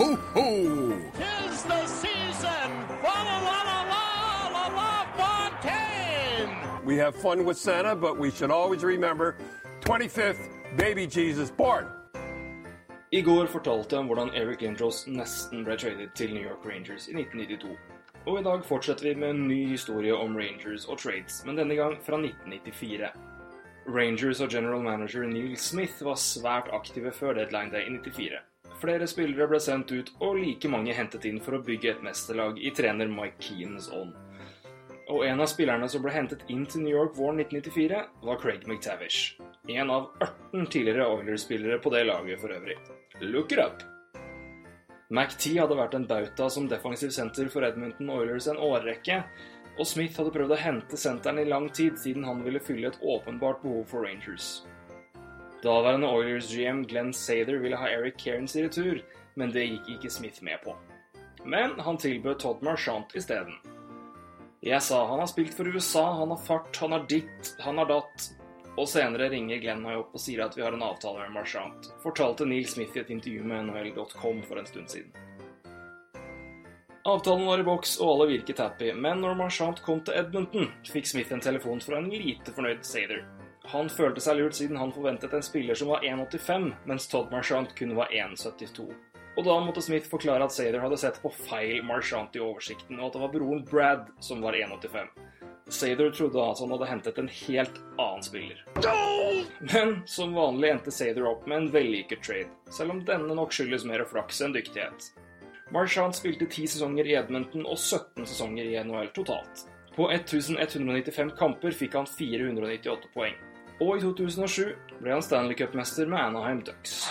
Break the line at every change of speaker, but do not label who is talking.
ho, ho!
Tis the season! Fa la la la la la la Fontaine!
We have fun with Santa, but we should always remember 25th, baby Jesus born.
I går fortalte han hvordan Eric Andros nesten ble tradet til New York Rangers i 1992. Og i dag fortsetter vi med en ny historie om Rangers og trades, men denne gang fra 1994. Rangers og general manager Neil Smith var svært aktive før deadline day i 94. Flere spillere ble sendt ut, og like mange hentet inn for å bygge et mesterlag i trener Mike Keanes ånd. Og en av spillerne som ble hentet inn til New York våren 1994, var Craig McTavish. En av 18 tidligere Oilers-spillere på det laget for øvrig. Look it up! McT hadde vært en bauta som defensiv senter for Edmonton Oilers en årrekke, og Smith hadde prøvd å hente senteren i lang tid siden han ville fylle et åpenbart behov for Rangers. Daværende Oilers GM Glenn Sather ville ha Eric Cairns i retur, men det gikk ikke Smith med på. Men han tilbød Todd Marchant isteden. Jeg sa han har spilt for USA, han har fart, han har ditt, han har datt. Og senere ringer Glenn meg opp og sier at vi har en avtale med Marchant, fortalte Neil Smith i et intervju med NHL.com for en stund siden. Avtalen var i boks, og alle virket happy, men når Marchant kom til Edmonton, fikk Smith en telefon fra en lite fornøyd Sather. Han følte seg lurt siden han forventet en spiller som var 1,85, mens Todd Marchant kun var 1,72. Og da måtte Smith forklare at Sather hadde sett på feil Marchant i oversikten, og at det var broren Brad som var 1,85. Sather trodde at han hadde hentet en helt annen spiller. Men som vanlig endte Sather opp med en vellykket trade, selv om denne nok skyldes mer flaks enn dyktighet. Marchant spilte 10 sesonger i Edmonton og 17 sesonger i NHL totalt. På 1195 kamper fikk han 498 poeng. Og i 2007 ble han Stanley Cup-mester med Anaheim Ducks.